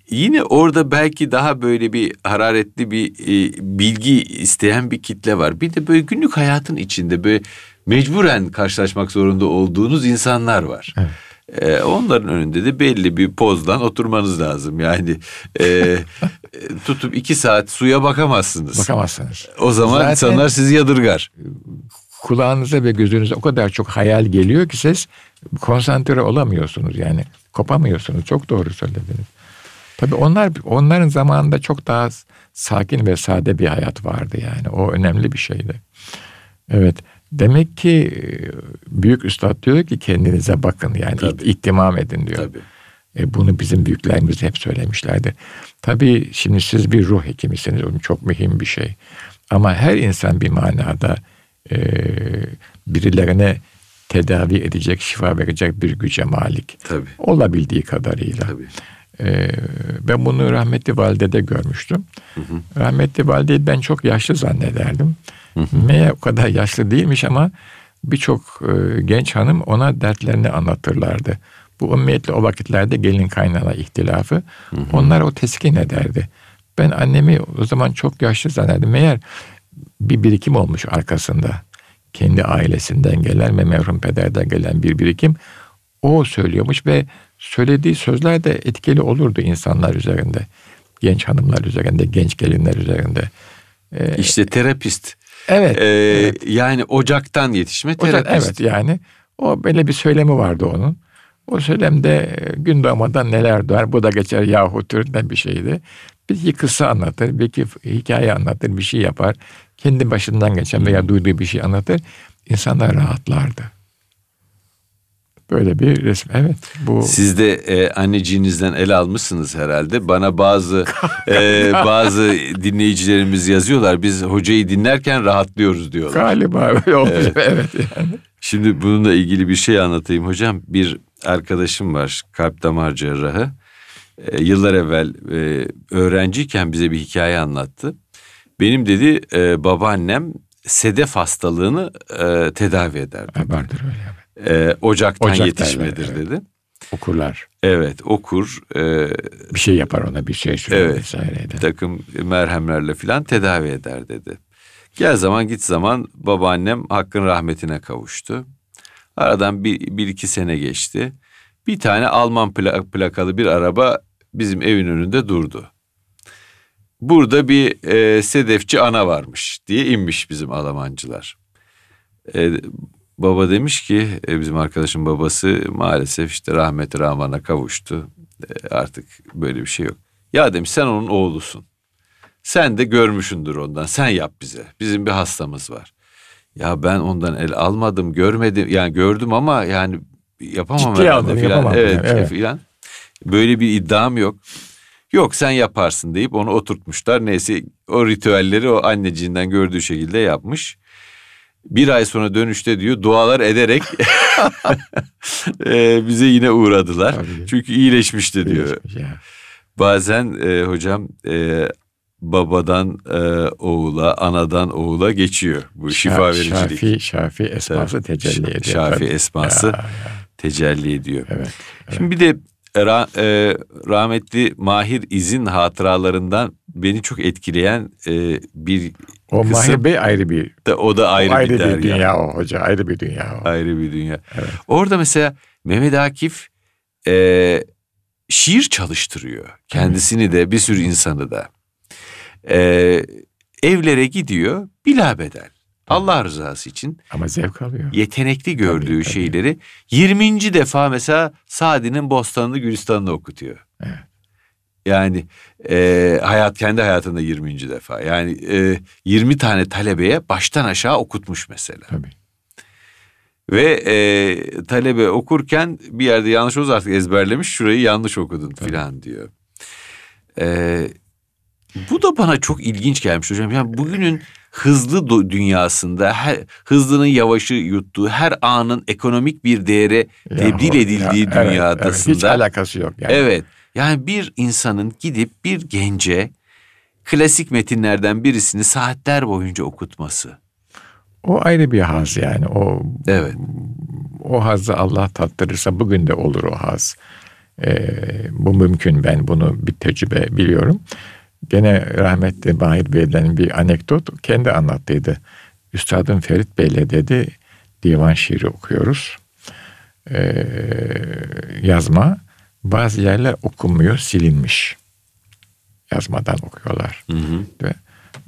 yine orada belki daha böyle bir hararetli bir e, bilgi isteyen bir kitle var. Bir de böyle günlük hayatın içinde böyle mecburen karşılaşmak zorunda olduğunuz insanlar var. Evet. Ee, onların önünde de belli bir pozdan oturmanız lazım. Yani e, tutup iki saat suya bakamazsınız. Bakamazsınız. O zaman Zaten insanlar sizi yadırgar. Kulağınıza ve gözünüze o kadar çok hayal geliyor ki siz konsantre olamıyorsunuz yani. Kopamıyorsunuz. Çok doğru söylediniz. Tabii onlar onların zamanında çok daha sakin ve sade bir hayat vardı yani. O önemli bir şeydi. Evet. Demek ki büyük üstad diyor ki kendinize bakın yani Tabii. ihtimam edin diyor. Tabii. E bunu bizim büyüklerimiz hep söylemişlerdi. Tabii şimdi siz bir ruh hekimisiniz. O çok mühim bir şey. Ama her insan bir manada e, birilerine tedavi edecek, şifa verecek bir güce malik. Tabii. Olabildiği kadarıyla. Tabii. Ee, ben bunu rahmetli validede görmüştüm. Hı hı. Rahmetli valideyi ben çok yaşlı zannederdim. Hı hı. Meğer o kadar yaşlı değilmiş ama birçok e, genç hanım ona dertlerini anlatırlardı. Bu ummiyetle o vakitlerde gelin kaynana ihtilafı. Hı hı. Onlar o teskin ederdi. Ben annemi o zaman çok yaşlı zannederdim. Meğer bir birikim olmuş arkasında. Kendi ailesinden gelen ve merhum pederden gelen bir birikim. O söylüyormuş ve söylediği sözler de etkili olurdu insanlar üzerinde. Genç hanımlar üzerinde, genç gelinler üzerinde. Ee, işte terapist. Evet, ee, evet. Yani ocaktan yetişme terapist. Ocak, evet yani o böyle bir söylemi vardı onun. O söylemde gün doğmadan neler doğar bu da geçer yahu türünden bir şeydi. Bir kısa anlatır, bir iki hikaye anlatır, bir şey yapar. Kendi başından geçen veya duyduğu bir şey anlatır. İnsanlar rahatlardı. Böyle bir resim. Evet. Bu Siz de e, anneciğinizden el almışsınız herhalde. Bana bazı e, bazı dinleyicilerimiz yazıyorlar. Biz hocayı dinlerken rahatlıyoruz diyorlar. Galiba öyle olmuş. Evet. evet yani. Şimdi bununla ilgili bir şey anlatayım hocam. Bir arkadaşım var kalp damar cerrahı. E, yıllar evvel e, öğrenciyken bize bir hikaye anlattı. Benim dedi e, babaannem sedef hastalığını e, tedavi ederdi. Vardır öyle e, ocaktan, ocaktan yetişmedir evet. dedi. Okurlar. Evet okur. E, bir şey yapar ona bir şey sürer evet, vesaire. Bir takım merhemlerle filan tedavi eder dedi. Gel zaman git zaman babaannem hakkın rahmetine kavuştu. Aradan bir, bir iki sene geçti. Bir tane Alman plakalı bir araba bizim evin önünde durdu. Burada bir e, sedefçi ana varmış diye inmiş bizim Almancılar. E, Baba demiş ki e, bizim arkadaşın babası maalesef işte rahmet rahmana kavuştu. E, artık böyle bir şey yok. Ya demiş sen onun oğlusun. Sen de görmüşündür ondan. Sen yap bize. Bizim bir hastamız var. Ya ben ondan el almadım, görmedim. Yani gördüm ama yani yapamam Ciddi herhalde filan. Yapamam evet, yani, evet. filan. Böyle bir iddiam yok. Yok sen yaparsın deyip onu oturtmuşlar. Neyse o ritüelleri o anneciğinden gördüğü şekilde yapmış bir ay sonra dönüşte diyor dualar ederek e, bize yine uğradılar. Tabii. Çünkü iyileşmişti diyor. Bazen e, hocam e, babadan e, oğula, anadan oğula geçiyor. Bu şifa vericilik. Şafi, şafi esması tecelli ediyor. Şafi tabii. esması Ya, ya. tecelli ediyor. Evet. Şimdi bir de ra- e, rahmetli Mahir İz'in hatıralarından beni çok etkileyen e, bir O kısım Mahir Bey ayrı bir, da o da ayrı, o ayrı bir, bir, dünya o hoca. Ayrı bir dünya o. Ayrı bir dünya. Orada mesela Mehmet Akif e, şiir çalıştırıyor. Kendisini de bir sürü insanı da. E, evlere gidiyor bilabedel. Allah rızası için Ama zevk alıyor. yetenekli gördüğü tabii. şeyleri 20. defa mesela Sadi'nin Bostanını Gülistan'ını okutuyor. Evet. Yani e, hayat kendi hayatında 20. defa. Yani e, 20 tane talebeye baştan aşağı okutmuş mesela. Tabii. Ve e, talebe okurken bir yerde yanlış olursa artık ezberlemiş şurayı yanlış okudun filan diyor. E, bu da bana çok ilginç gelmiş hocam. Yani bugünün hızlı dünyasında her, hızlının yavaşı yuttuğu her anın ekonomik bir değere Ya tebdil edildiği ya, evet, dünyadasında. evet, hiç alakası yok. Yani. Evet. Yani bir insanın gidip bir gence klasik metinlerden birisini saatler boyunca okutması. O ayrı bir haz yani. O Evet. o hazzı Allah tattırırsa bugün de olur o haz. Ee, bu mümkün. Ben bunu bir tecrübe biliyorum. Gene rahmetli Mahir Bey'den bir anekdot kendi anlattıydı. Üstadım Ferit Bey'le dedi divan şiiri okuyoruz. Ee, yazma. Bazı yerler okunmuyor, silinmiş. Yazmadan okuyorlar. Hı hı.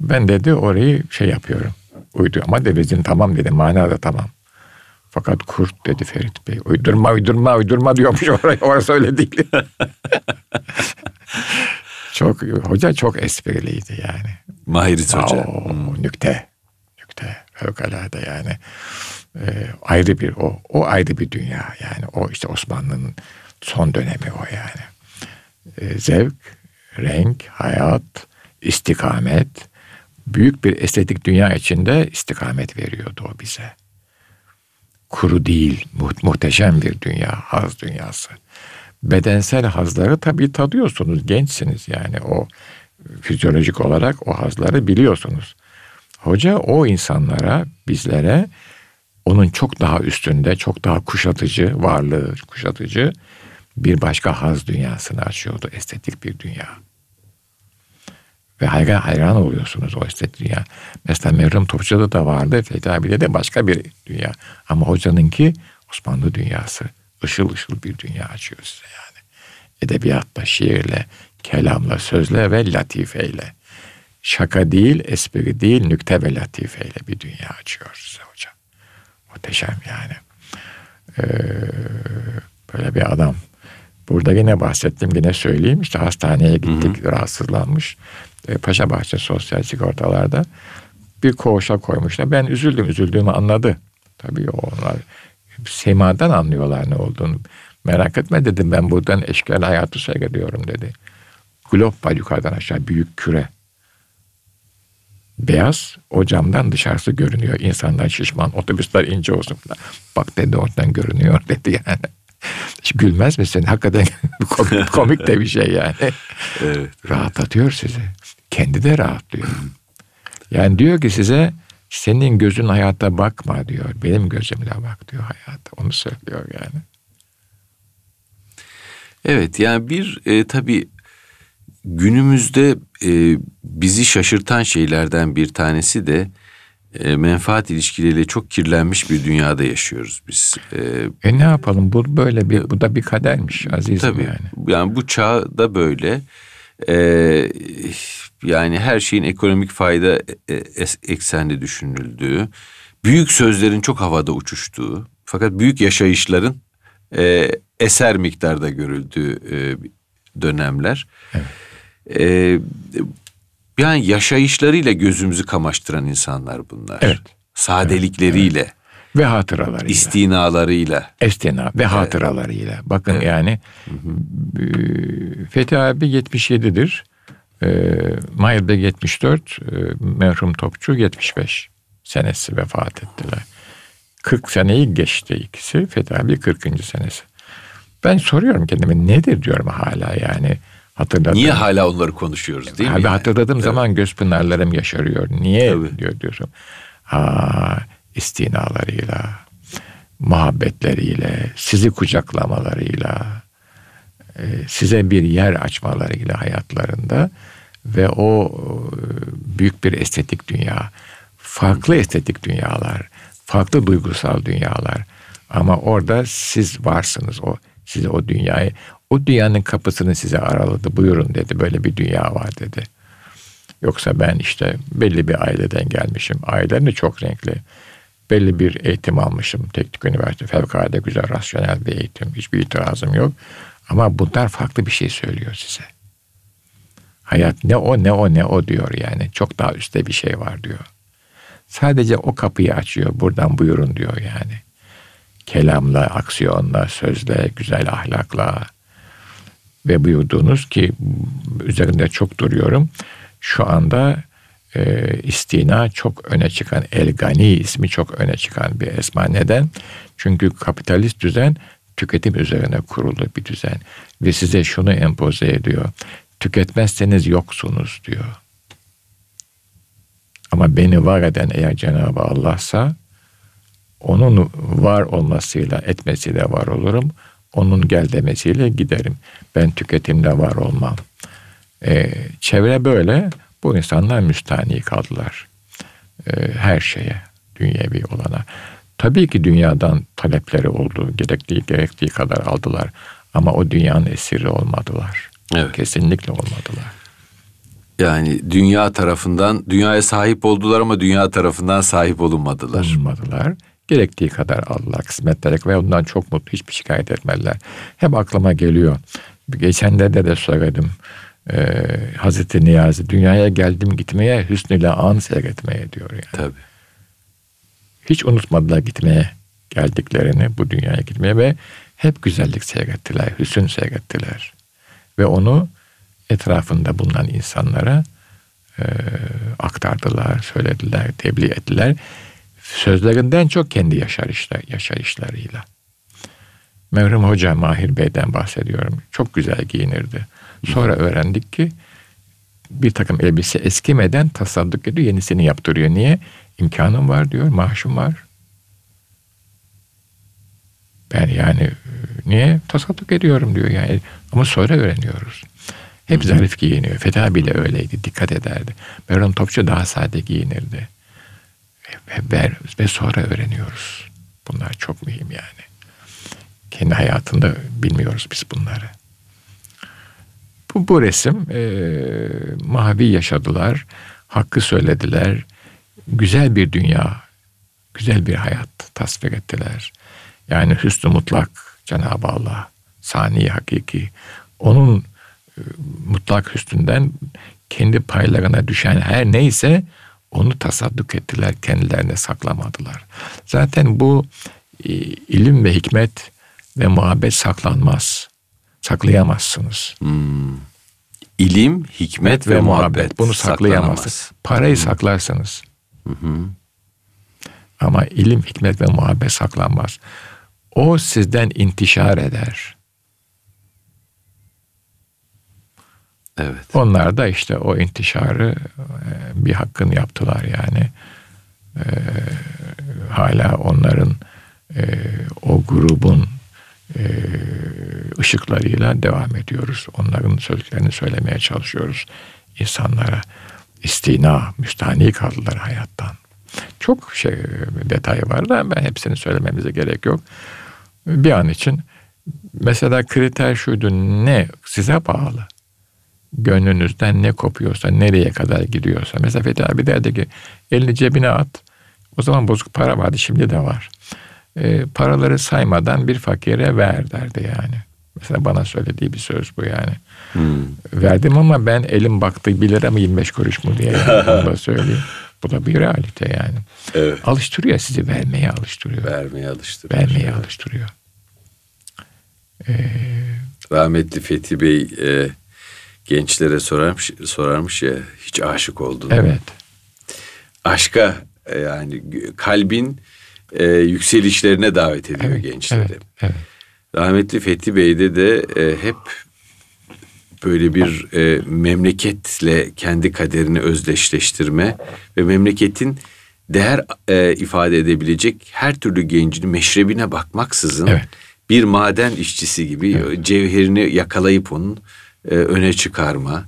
Ben dedi orayı şey yapıyorum. Uydu ama devezin tamam dedi. Manada tamam. Fakat kurt dedi Ferit Bey. Uydurma uydurma uydurma diyormuş oraya. Orası öyle değil. çok hoca çok espriliydi yani. Mahiriz Hoca. Oo, nükte. Nükte. Fevkalade yani. Ee, ayrı bir o. O ayrı bir dünya yani. O işte Osmanlı'nın son dönemi o yani. Ee, zevk, renk, hayat, istikamet. Büyük bir estetik dünya içinde istikamet veriyordu o bize. Kuru değil, mu- muhteşem bir dünya, haz dünyası. Bedensel hazları tabii tadıyorsunuz, gençsiniz yani o fizyolojik olarak o hazları biliyorsunuz. Hoca o insanlara, bizlere onun çok daha üstünde, çok daha kuşatıcı, varlığı kuşatıcı bir başka haz dünyasını açıyordu. Estetik bir dünya. Ve hayran, hayran oluyorsunuz o estetik dünya. Mesela Meryem Topçu'da da vardı. Fethi abi'de de başka bir dünya. Ama hocanınki Osmanlı dünyası. Işıl ışıl bir dünya açıyor size yani. Edebiyatla, şiirle, kelamla, sözle ve latifeyle. Şaka değil, espri değil, nükte ve latifeyle bir dünya açıyor size hocam. Muhteşem yani. Ee, böyle bir adam. Burada yine bahsettim yine söyleyeyim. İşte hastaneye gittik rahatsızlanmış. E, Paşabahçe sosyal sigortalarda bir koğuşa koymuşlar. Ben üzüldüm üzüldüğümü anladı. Tabii onlar semadan anlıyorlar ne olduğunu. Merak etme dedim ben buradan eşkal hayatı seyrediyorum dedi. Glob var yukarıdan aşağı büyük küre. Beyaz o camdan dışarısı görünüyor. İnsanlar şişman otobüsler ince olsun falan. Bak dedi oradan görünüyor dedi yani. Gülmez misin? Hakikaten komik, komik de bir şey yani. Evet. Rahatlatıyor sizi. Kendi de rahatlıyor. Yani diyor ki size senin gözün hayata bakma diyor. Benim gözümle bak diyor hayata. Onu söylüyor yani. Evet yani bir e, tabii günümüzde e, bizi şaşırtan şeylerden bir tanesi de e, menfaat ilişkileriyle çok kirlenmiş bir dünyada yaşıyoruz biz. E, E ne yapalım? Bu böyle bir bu da bir kadermiş azizim tabii yani. yani bu çağda böyle e, yani her şeyin ekonomik fayda e, es- eksenli düşünüldüğü, büyük sözlerin çok havada uçuştuğu fakat büyük yaşayışların e, eser miktarda görüldüğü e, dönemler. E, yani yaşayışlarıyla gözümüzü kamaştıran insanlar bunlar. Evet. Sadelikleriyle, Ve hatıralarıyla. istinalarıyla. Estina ve hatıralarıyla. Bakın yani e, Fethi abi 77'dir. E, Mahir Bey 74, e, merhum Topçu 75 senesi vefat ettiler. 40 seneyi geçti ikisi. Fethi abi 40. senesi. Ben soruyorum kendime nedir diyorum hala yani Hatırladım. Niye hala onları konuşuyoruz değil mi? Abi yani? hatırladığım Evet. zaman göz pınarlarım yaşarıyor. Niye Tabii. diyor diyorsun. Ha istinalarıyla, muhabbetleriyle, sizi kucaklamalarıyla, e, size bir yer açmalarıyla hayatlarında ve o e, büyük bir estetik dünya, farklı estetik dünyalar, farklı duygusal dünyalar. Ama orada siz varsınız. O size o dünyayı, o dünyanın kapısını size araladı. Buyurun dedi. Böyle bir dünya var dedi. Yoksa ben işte belli bir aileden gelmişim. Ailem de çok renkli. Belli bir eğitim almışım. Teknik üniversite fevkalade güzel, rasyonel bir eğitim. Hiçbir itirazım yok. Ama bunlar farklı bir şey söylüyor size. Hayat ne o ne o ne o diyor yani. Çok daha üstte bir şey var diyor. Sadece o kapıyı açıyor. Buradan buyurun diyor yani. Kelamla, aksiyonla, sözle, güzel ahlakla ve buyurduğunuz ki üzerinde çok duruyorum. Şu anda e, istina çok öne çıkan, El Gani ismi çok öne çıkan bir esma. Neden? Çünkü kapitalist düzen tüketim üzerine kurulu bir düzen. Ve size şunu empoze ediyor. Tüketmezseniz yoksunuz diyor. Ama beni var eden eğer Cenab-ı Allah'sa onun var olmasıyla etmesiyle var olurum. Onun gel demesiyle giderim. Ben tüketimde var olmam. Ee, çevre böyle. Bu insanlar müstahni kaldılar. Ee, her şeye, dünyevi olana. Tabii ki dünyadan talepleri oldu. Gerektiği, gerektiği kadar aldılar. Ama o dünyanın esiri olmadılar. Evet. Kesinlikle olmadılar. Yani dünya tarafından dünyaya sahip oldular ama dünya tarafından sahip olunmadılar. Bulunmadılar. Gerektiği kadar aldılar kısmetleri ve ondan çok mutlu hiçbir şikayet etmediler. Hep aklıma geliyor. Geçenlerde de söyledim. Ee, Hazreti Niyazi dünyaya geldim gitmeye hüsnüyle an seyretmeye diyor yani. Tabii. Hiç unutmadılar gitmeye geldiklerini bu dünyaya gitmeye ve hep güzellik seyrettiler, hüsün seyrettiler. Ve onu etrafında bulunan insanlara e, aktardılar, söylediler, tebliğ ettiler. Sözlerinden çok kendi yaşarışlar, yaşayışlarıyla. Merhum Hoca Mahir Bey'den bahsediyorum. Çok güzel giyinirdi. Sonra öğrendik ki bir takım elbise eskimeden tasadduk ediyor, yenisini yaptırıyor. Niye? İmkanım var diyor, maaşım var. Ben yani e, niye tasadduk ediyorum diyor yani. Ama sonra öğreniyoruz. Hep zarif giyiniyor. Feda bile öyleydi. Dikkat ederdi. Beron Topçu daha sade giyinirdi. Ve, ve, ve sonra öğreniyoruz. Bunlar çok mühim yani. Kendi hayatında bilmiyoruz biz bunları. Bu, bu resim e, mavi yaşadılar. Hakkı söylediler. Güzel bir dünya, güzel bir hayat tasvir ettiler. Yani hüsnü mutlak Cenab-ı Allah, sani hakiki. Onun e, mutlak hüsnünden kendi paylarına düşen her neyse onu tasadduk ettiler, kendilerine saklamadılar. Zaten bu e, ilim ve hikmet ve muhabbet saklanmaz. Saklayamazsınız. Hmm. İlim, hikmet ve, muhabbet. Bunu saklayamazsınız. Parayı saklarsınız. Hı hı. Ama ilim, hikmet ve muhabbet saklanmaz. O sizden intişar eder. Evet. Onlar da işte o intişarı e, bir hakkın yaptılar yani. E, hala onların e, o grubun ışıklarıyla devam ediyoruz. Onların sözlerini söylemeye çalışıyoruz insanlara. İstina, müstahni kaldılar hayattan. Çok şey detayı var da ben hepsini söylememize gerek yok. Bir an için mesela kriter şuydu ne size bağlı. Gönlünüzden ne kopuyorsa, nereye kadar gidiyorsa. Mesela Fethi abi derdi ki elini cebine at. O zaman bozuk para vardı, şimdi de var. E, paraları saymadan bir fakire ver derdi yani. Mesela bana söylediği bir söz bu yani. Hmm. Verdim ama ben elim baktı 1 lira mı 25 kuruş mu diye yani. Onu da söyleyeyim. Bu da bir realite yani. Evet. Alıştırıyor sizi vermeye alıştırıyor. Vermeye alıştırıyor. Vermeye alıştırıyor. Ee, Rahmetli Fethi Bey e, gençlere sorarmış, sorarmış ya hiç aşık oldun evet. Aşka e, yani kalbin e, yükselişlerine davet ediyor Evet, gençleri. evet, evet. Rahmetli Fethi Bey'de de e, hep böyle bir e, memleketle kendi kaderini özdeşleştirme ve memleketin değer e, ifade edebilecek her türlü gencini meşrebine bakmaksızın Evet. bir maden işçisi gibi cevherini yakalayıp onun e, öne çıkarma.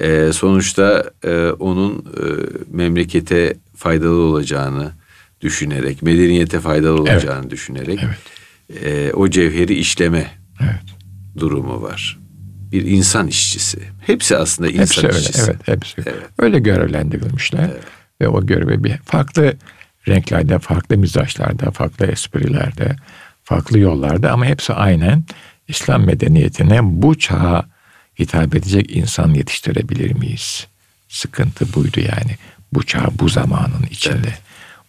E, sonuçta e, onun e, memlekete faydalı olacağını düşünerek, medeniyete faydalı olacağını düşünerek e, o cevheri işleme Evet. durumu var. Bir insan işçisi. Hepsi aslında insan Hepsi öyle. işçisi. Evet, hepsi. Öyle görevlendirilmişler. Ve o görevi bir farklı renklerde, farklı mizaçlarda, farklı esprilerde, farklı yollarda ama hepsi aynen İslam medeniyetine bu çağa hitap edecek insan yetiştirebilir miyiz? Sıkıntı buydu yani. Bu çağ bu zamanın içinde.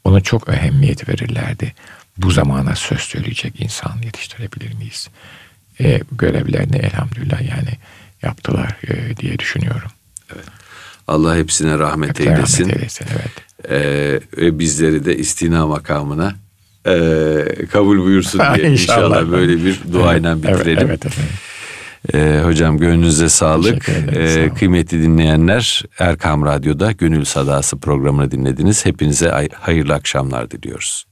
Ona çok ehemmiyet verirlerdi. Bu zamana söz söyleyecek insan yetiştirebilir miyiz? E, görevlerini elhamdülillah yani yaptılar e, diye düşünüyorum. Allah hepsine rahmet Hep rahmet eylesin. eylesin, evet. Ee, ve bizleri de istina makamına e, kabul buyursun diye İnşallah. inşallah böyle bir duayla Evet, bitirelim. Evet, evet efendim. Ee, hocam gönlünüze sağlık. Ederim, Ee, sağ olun. kıymetli dinleyenler Erkam Radyo'da Gönül Sadası programını dinlediniz. Hepinize ay- hayırlı akşamlar diliyoruz.